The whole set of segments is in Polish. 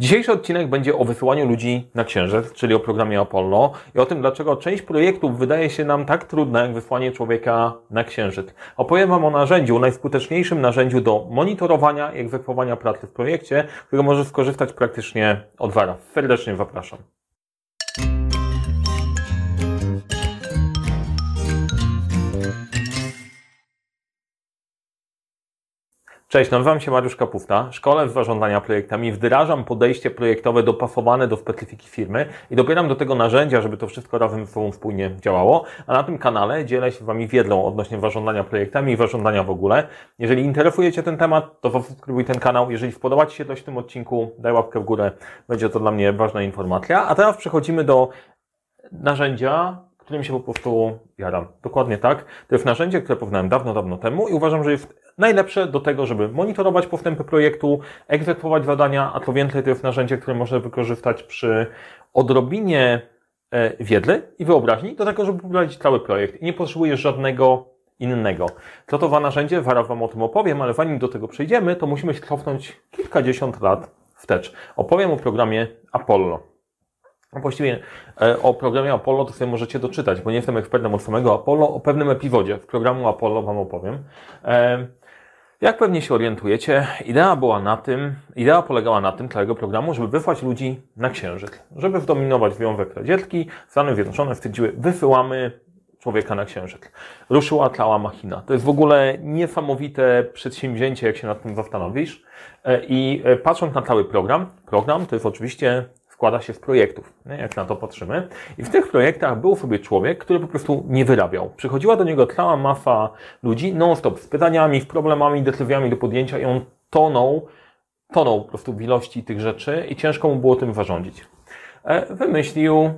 Dzisiejszy odcinek będzie o wysyłaniu ludzi na Księżyc, czyli o programie Apollo i o tym, dlaczego część projektów wydaje się nam tak trudna, jak wysłanie człowieka na Księżyc. Opowiem Wam o narzędziu, najskuteczniejszym narzędziu do monitorowania i egzekwowania pracy w projekcie, którego może skorzystać praktycznie od wara. Serdecznie zapraszam. Cześć, nazywam się Mariusz Kapufta. Szkole w zarządzania projektami, wdrażam podejście projektowe dopasowane do specyfiki firmy i dobieram do tego narzędzia, żeby to wszystko razem ze sobą spójnie działało. A na tym kanale dzielę się z Wami wiedzą odnośnie zarządzania projektami i zarządzania w ogóle. Jeżeli interesuje Cię ten temat, to zasubskrybuj ten kanał. Jeżeli spodoba Ci się coś w tym odcinku, daj łapkę w górę. Będzie to dla mnie ważna informacja. A teraz przechodzimy do narzędzia, którym się po prostu jaram. Dokładnie tak. To jest narzędzie, które poznałem dawno, dawno temu i uważam, że jest najlepsze do tego, żeby monitorować postępy projektu, egzekwować zadania, a to więcej to jest narzędzie, które można wykorzystać przy odrobinie e, wiedzy i wyobraźni do tego, żeby poprowadzić cały projekt i nie potrzebujesz żadnego innego. Co to za narzędzie? Zaraz Wam o tym opowiem, ale zanim do tego przejdziemy, to musimy się cofnąć kilkadziesiąt lat wstecz. Opowiem o programie Apollo. Właściwie e, o programie Apollo to sobie możecie doczytać, bo nie jestem ekspertem od samego Apollo. O pewnym epizodzie w programu Apollo Wam opowiem. E, jak pewnie się orientujecie, idea była na tym, idea polegała na tym całego programu, żeby wysłać ludzi na Księżyc. Żeby zdominować Związek Radziecki, Stany Zjednoczone stwierdziły, wysyłamy człowieka na Księżyc. Ruszyła cała machina. To jest w ogóle niesamowite przedsięwzięcie, jak się nad tym zastanowisz. E, I patrząc na cały program, program to jest oczywiście składa się z projektów, nie? jak na to patrzymy. I w tych projektach był sobie człowiek, który po prostu nie wyrabiał. Przychodziła do niego cała masa ludzi non-stop z pytaniami, z problemami, decyzjami do podjęcia i on tonął, tonął po prostu w ilości tych rzeczy i ciężko mu było tym zarządzić. E, wymyślił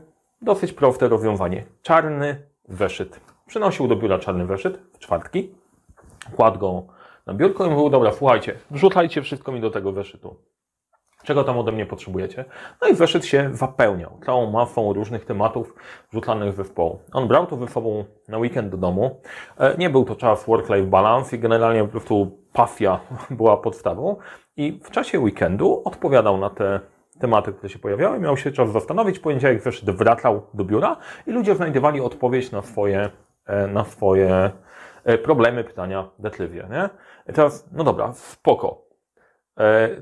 dosyć proste rozwiązanie. Czarny weszyt. Przynosił do biura czarny weszyt w czwartki, kładł go na biurko i mówił, dobra, słuchajcie, wrzucajcie wszystko mi do tego weszytu czego tam ode mnie potrzebujecie. No i zeszyt się zapełniał całą masą różnych tematów wrzucanych we wpoł. On brał to ze sobą na weekend do domu. E, nie był to czas work-life balance i generalnie po prostu pasja była podstawą. I w czasie weekendu odpowiadał na te tematy, które się pojawiały. Miał się czas zastanowić. Poniedziałek zeszyt wracał do biura i ludzie znajdowali odpowiedź na swoje, e, na swoje e, problemy, pytania, decyzje. Nie? I teraz, no dobra, spoko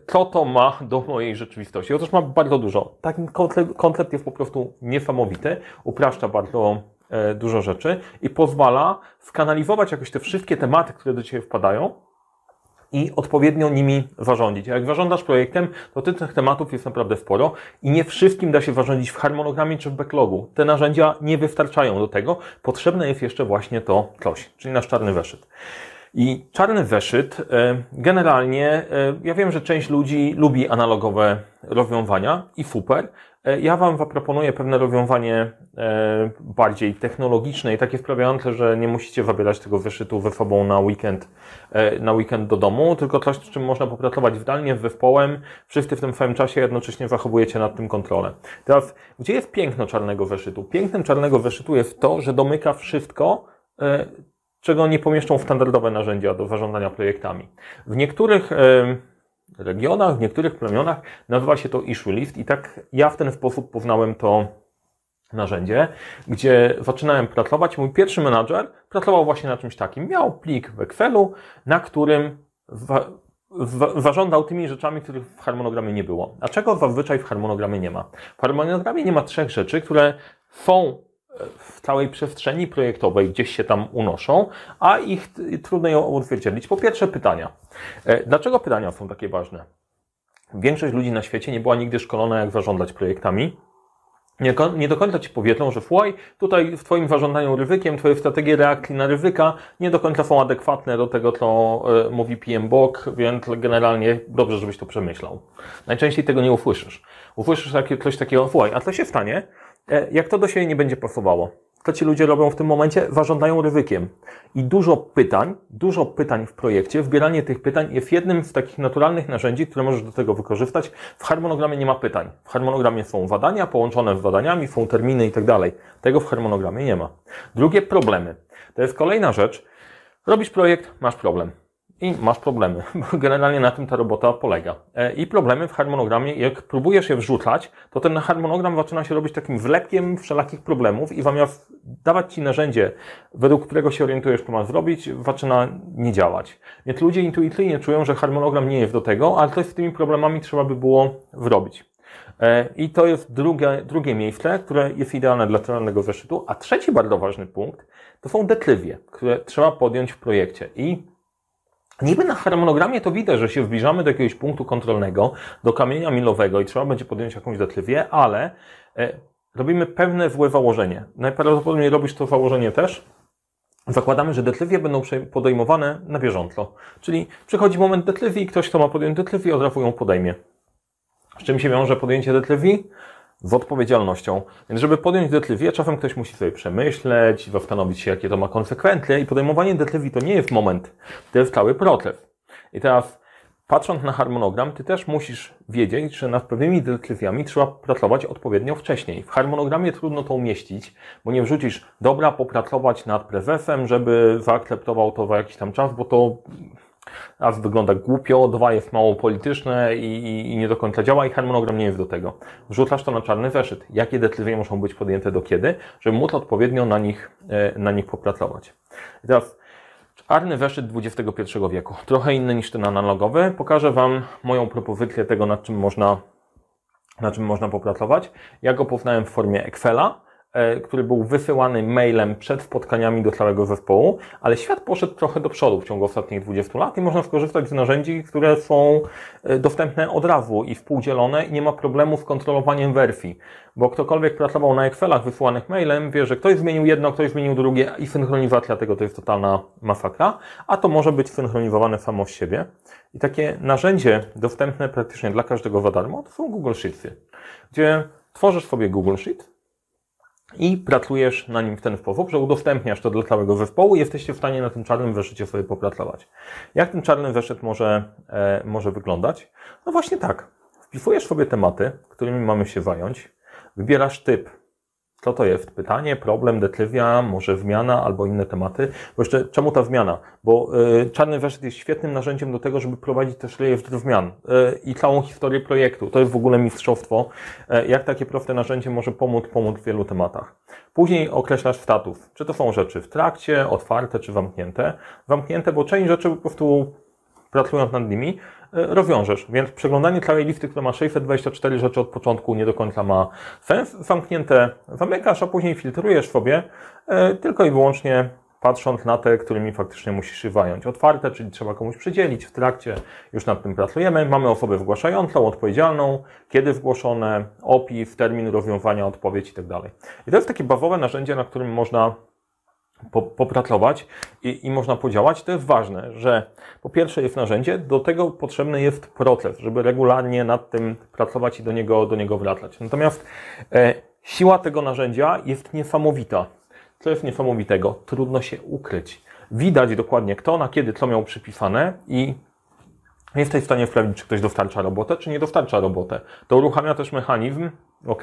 co to ma do mojej rzeczywistości? Otóż ma bardzo dużo. Taki koncept jest po prostu niesamowity, upraszcza bardzo e, dużo rzeczy i pozwala skanalizować jakoś te wszystkie tematy, które do Ciebie wpadają i odpowiednio nimi zarządzić. Jak zarządzasz projektem, to tych tematów jest naprawdę sporo i nie wszystkim da się zarządzić w harmonogramie czy w backlogu. Te narzędzia nie wystarczają do tego. Potrzebne jest jeszcze właśnie to coś, czyli nasz czarny weszyt. I czarny zeszyt, e, generalnie, e, ja wiem, że część ludzi lubi analogowe rozwiązania i super. E, ja Wam zaproponuję pewne rozwiązanie bardziej technologiczne i takie sprawiające, że nie musicie zabierać tego zeszytu ze sobą na weekend, na weekend do domu, tylko coś, z czym można popracować zdalnie z zespołem. Wszyscy w tym samym czasie jednocześnie zachowujecie nad tym kontrolę. Teraz, gdzie jest piękno czarnego zeszytu? Pięknem czarnego zeszytu jest to, że domyka wszystko, czego nie pomieszczą w standardowe narzędzia do zarządzania projektami. W niektórych regionach, w niektórych plemionach nazywa się to issue list i tak ja w ten sposób poznałem to narzędzie, gdzie zaczynałem pracować. Mój pierwszy menadżer pracował właśnie na czymś takim. Miał plik w Excelu, na którym zażądał tymi rzeczami, których w harmonogramie nie było. A czego zazwyczaj w harmonogramie nie ma? W harmonogramie nie ma trzech rzeczy, które są w całej przestrzeni projektowej gdzieś się tam unoszą, a ich trudno ją odzwierciedlić. Po pierwsze pytania. E, dlaczego pytania są takie ważne? Większość ludzi na świecie nie była nigdy szkolona, jak zarządzać projektami. Nie, nie do końca Ci powiedzą, że słuchaj, tutaj w Twoim zarządzaniu ryzykiem, Twoje strategie reakcji na ryzyka nie do końca są adekwatne do tego, co y, mówi PMBOK, więc generalnie dobrze, żebyś to przemyślał. Najczęściej tego nie usłyszysz. Usłyszysz coś takiego, słuchaj, a co się stanie, jak to do siebie nie będzie pasowało? To ci ludzie robią w tym momencie? Zażądają ryzykiem. I dużo pytań, dużo pytań w projekcie, wbieranie tych pytań jest jednym z takich naturalnych narzędzi, które możesz do tego wykorzystać. W harmonogramie nie ma pytań. W harmonogramie są zadania połączone z zadaniami, są terminy i tak dalej. Tego w harmonogramie nie ma. Drugie problemy. To jest kolejna rzecz. Robisz projekt, masz problem. I masz problemy, generalnie na tym ta robota polega. E, I problemy w harmonogramie, jak próbujesz je wrzucać, to ten harmonogram zaczyna się robić takim wlepkiem wszelakich problemów i zamiast dawać Ci narzędzie, według którego się orientujesz, co masz zrobić, zaczyna nie działać. Więc ludzie intuicyjnie czują, że harmonogram nie jest do tego, ale coś z tymi problemami trzeba by było zrobić. E, I to jest drugie, drugie miejsce, które jest idealne dla trudnego zeszytu. A trzeci bardzo ważny punkt to są detrywie, które trzeba podjąć w projekcie. I Niby na harmonogramie to widać, że się zbliżamy do jakiegoś punktu kontrolnego, do kamienia milowego i trzeba będzie podjąć jakąś detrywię, ale e, robimy pewne złe założenie. Najprawdopodobniej robisz to założenie też. Zakładamy, że detrywie będą podejmowane na bieżąco. Czyli przychodzi moment detrywi i ktoś, kto ma podjąć detrywię, od razu ją podejmie. Z czym się wiąże podjęcie detrywi? Z odpowiedzialnością. Więc żeby podjąć detrywię, czasem ktoś musi sobie przemyśleć, zastanowić się, jakie to ma konsekwencje i podejmowanie detrywi to nie jest moment, to jest cały proces. I teraz, patrząc na harmonogram, ty też musisz wiedzieć, że nad pewnymi detrywiami trzeba pracować odpowiednio wcześniej. W harmonogramie trudno to umieścić, bo nie wrzucisz, dobra, popracować nad prezesem, żeby zaakceptował to za jakiś tam czas, bo to raz wygląda głupio, dwa jest mało polityczne i, i, i, nie do końca działa i harmonogram nie jest do tego. Wrzucasz to na czarny zeszyt. Jakie decyzje muszą być podjęte do kiedy, żeby móc odpowiednio na nich, e, na nich popracować. I teraz czarny zeszyt XXI wieku, trochę inny niż ten analogowy. Pokażę Wam moją propozycję tego, nad czym można, nad czym można popracować. Ja go poznałem w formie Excela który był wysyłany mailem przed spotkaniami do całego zespołu, ale świat poszedł trochę do przodu w ciągu ostatnich 20 lat i można skorzystać z narzędzi, które są e, dostępne od razu i współdzielone i nie ma problemu z kontrolowaniem wersji, bo ktokolwiek pracował na Excelach wysyłanych mailem wie, że ktoś zmienił jedno, ktoś zmienił drugie i synchronizacja tego to jest totalna masakra, a to może być synchronizowane samo z siebie. I takie narzędzie dostępne praktycznie dla każdego za darmo to są Google Sheetsy, gdzie tworzysz sobie Google Sheet, i pracujesz na nim w ten sposób, że udostępniasz to dla całego zespołu i jesteście w stanie na tym czarnym weszycie sobie popracować. Jak ten czarny weszyt może, e, może wyglądać? No właśnie tak. Wpisujesz sobie tematy, którymi mamy się zająć, wybierasz typ, co to jest? Pytanie, problem, deklywia, może zmiana albo inne tematy. Bo jeszcze czemu ta zmiana? Bo y, czarny weszyt jest świetnym narzędziem do tego, żeby prowadzić też rejestr zmian y, i całą historię projektu. To jest w ogóle mistrzostwo, y, jak takie proste narzędzie może pomóc, pomóc w wielu tematach. Później określasz status. Czy to są rzeczy w trakcie, otwarte czy zamknięte? Zamknięte, bo część rzeczy po prostu pracując nad nimi, e, rozwiążesz. Więc przeglądanie całej listy, która ma 624 rzeczy od początku, nie do końca ma sens. Zamknięte zamykasz, a później filtrujesz sobie e, tylko i wyłącznie patrząc na te, którymi faktycznie musisz się zająć. Otwarte, czyli trzeba komuś przydzielić, w trakcie już nad tym pracujemy. Mamy osobę wgłaszającą, odpowiedzialną, kiedy wgłoszone, opis, termin rozwiązania, odpowiedź i tak dalej. I to jest takie bawowe narzędzie, na którym można popracować i, i można podziałać. To jest ważne, że po pierwsze jest narzędzie, do tego potrzebny jest proces, żeby regularnie nad tym pracować i do niego, do niego wracać. Natomiast e, siła tego narzędzia jest niesamowita. Co jest niesamowitego? Trudno się ukryć. Widać dokładnie kto na kiedy co miał przypisane i jesteś w stanie sprawdzić, czy ktoś dostarcza robotę, czy nie dostarcza robotę. To uruchamia też mechanizm, ok?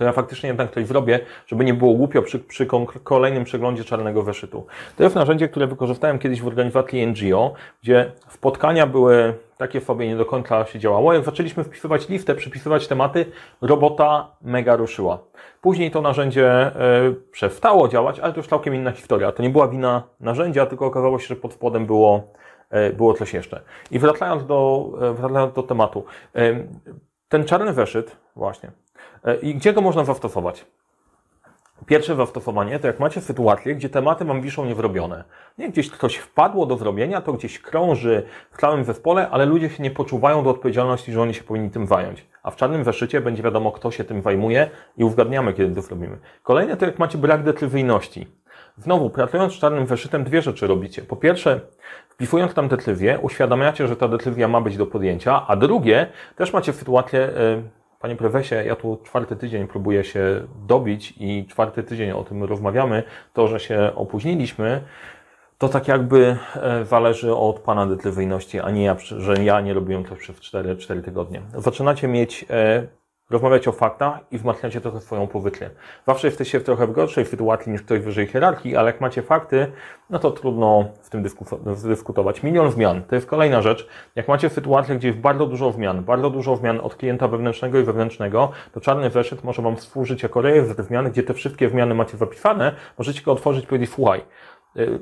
To ja faktycznie jednak coś zrobię, żeby nie było głupio przy, przy kolejnym przeglądzie czarnego weszytu. To jest narzędzie, które wykorzystałem kiedyś w organizacji NGO, gdzie spotkania były takie sobie nie do końca się działało. Jak zaczęliśmy wpisywać listę, przypisywać tematy, robota mega ruszyła. Później to narzędzie y, przestało działać, ale to już całkiem inna historia. To nie była wina narzędzia, tylko okazało się, że pod spodem było, y, było coś jeszcze. I wracając do, y, wracając do tematu. Ten czarny weszyt, właśnie, I gdzie go można zastosować? Pierwsze zastosowanie to jak macie sytuację, gdzie tematy Wam wiszą niewrobione. Nie gdzieś ktoś wpadło do zrobienia, to gdzieś krąży w całym zespole, ale ludzie się nie poczuwają do odpowiedzialności, że oni się powinni tym zająć. A w czarnym weszycie będzie wiadomo, kto się tym zajmuje i uzgadniamy, kiedy to zrobimy. Kolejne to jak macie brak decyzyjności. Znowu, pracując z czarnym weszytem, dwie rzeczy robicie. Po pierwsze, wpisując tam decyzję, uświadamiacie, że ta decyzja ma być do podjęcia, a drugie, też macie sytuację, yy, Panie prezesie, ja tu czwarty tydzień próbuję się dobić i czwarty tydzień o tym rozmawiamy. To, że się opóźniliśmy, to tak jakby e, zależy od Pana decyzyjności, a nie ja, że ja nie robiłem to przez 4, 4 tygodnie. Zaczynacie mieć rozmawiacie o faktach i wzmacniacie trochę swoją powytlię. Zawsze jesteście w trochę w gorszej sytuacji niż ktoś wyżej hierarchii, ale jak macie fakty, no to trudno w tym dysku- dyskutować. Milion zmian, to jest kolejna rzecz. Jak macie sytuację, gdzie jest bardzo dużo zmian, bardzo dużo zmian od klienta wewnętrznego i wewnętrznego, to czarny zeszyt może Wam służyć jako rejestr zmian, gdzie te wszystkie zmiany macie zapisane, możecie go otworzyć i powiedzieć, słuchaj, y,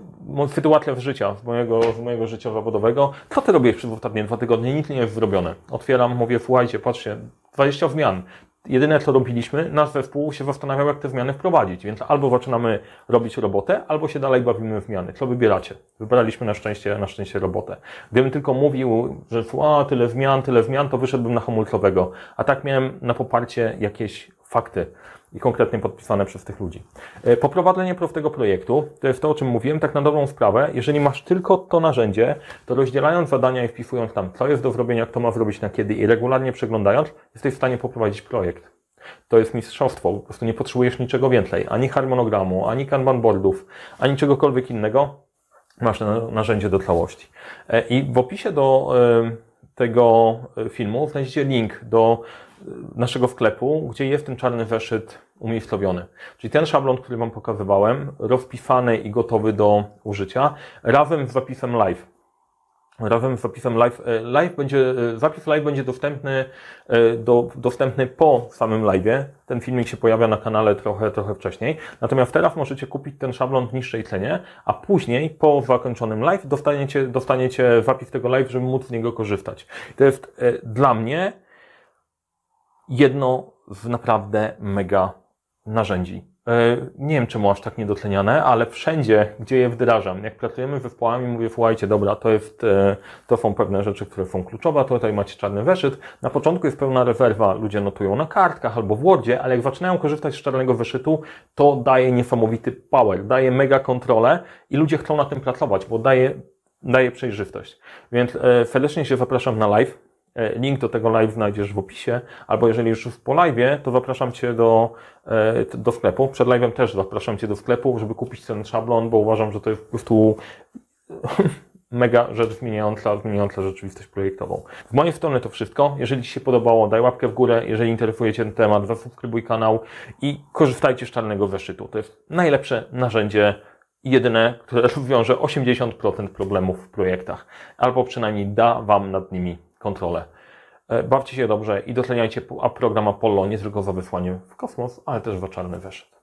sytuacja z życia, z mojego, z mojego życia zawodowego, co ty robisz przez ostatnie dwa tygodnie, nic nie jest zrobione. Otwieram, mówię, słuchajcie, patrzcie, 20 zmian. Jedyne co robiliśmy, nasz zespół się zastanawiał, jak te zmiany wprowadzić, więc albo zaczynamy robić robotę, albo się dalej bawimy w zmiany. Co wybieracie? Wybraliśmy na szczęście, na szczęście robotę. Gdybym tylko mówił, że a, tyle zmian, tyle zmian, to wyszedłbym na hamulcowego. A tak miałem na poparcie jakieś fakty i konkretnie podpisane przez tych ludzi. E, Poprowadzenie prostego projektu, to jest to, o czym mówiłem, tak na dobrą sprawę, jeżeli masz tylko to narzędzie, to rozdzielając zadania i wpisując tam, co jest do zrobienia, kto ma zrobić na kiedy i regularnie przeglądając, jesteś w stanie poprowadzić projekt. To jest mistrzostwo, po prostu nie potrzebujesz niczego więcej, ani harmonogramu, ani kanban boardów, ani czegokolwiek innego, masz na- narzędzie do całości. E, I w opisie do e, tego filmu znajdziecie link do naszego sklepu, gdzie jest ten czarny zeszyt umiejscowiony. Czyli ten szablon, który Wam pokazywałem, rozpisany i gotowy do użycia, razem z zapisem live. Razem z zapisem live, e, live będzie, e, zapis live będzie dostępny, e, do, dostępny po samym live'ie. Ten filmik się pojawia na kanale trochę, trochę wcześniej. Natomiast teraz możecie kupić ten szablon w niższej cenie, a później po zakończonym live dostaniecie, dostaniecie zapis tego live, żeby móc z niego korzystać. To jest dla mnie jedno z naprawdę mega narzędzi. E, Nie wiem, czemu aż tak niedoceniane, ale wszędzie, gdzie je wdrażam, jak pracujemy z zespołami, mówię, słuchajcie, dobra, to jest, e, to są pewne rzeczy, które są kluczowe, tutaj macie czarny weszyt. Na początku jest pełna rezerwa, ludzie notują na kartkach albo w Wordzie, ale jak zaczynają korzystać z czarnego weszytu, to daje niesamowity power, daje mega kontrolę i ludzie chcą na tym pracować, bo daje, daje przejrzystość. Więc e, serdecznie się zapraszam na live. E, Link do tego live znajdziesz w opisie, albo jeżeli już po live'ie, to zapraszam Cię do, e, do sklepu. Przed live'em też zapraszam Cię do sklepu, żeby kupić ten szablon, bo uważam, że to jest po prostu mega rzecz zmieniająca, zmieniająca rzeczywistość projektową. Z mojej strony to wszystko. Jeżeli Ci się podobało, daj łapkę w górę. Jeżeli interesuje Cię ten temat, zasubskrybuj kanał i korzystajcie z czarnego zeszytu. To jest najlepsze narzędzie jedyne, które rozwiąże 80% problemów w projektach, albo przynajmniej da Wam nad nimi kontrolę. E, Bawcie się dobrze i doceniajcie a program Apollo nie tylko za wysłanie w kosmos, ale też za czarny zeszyt.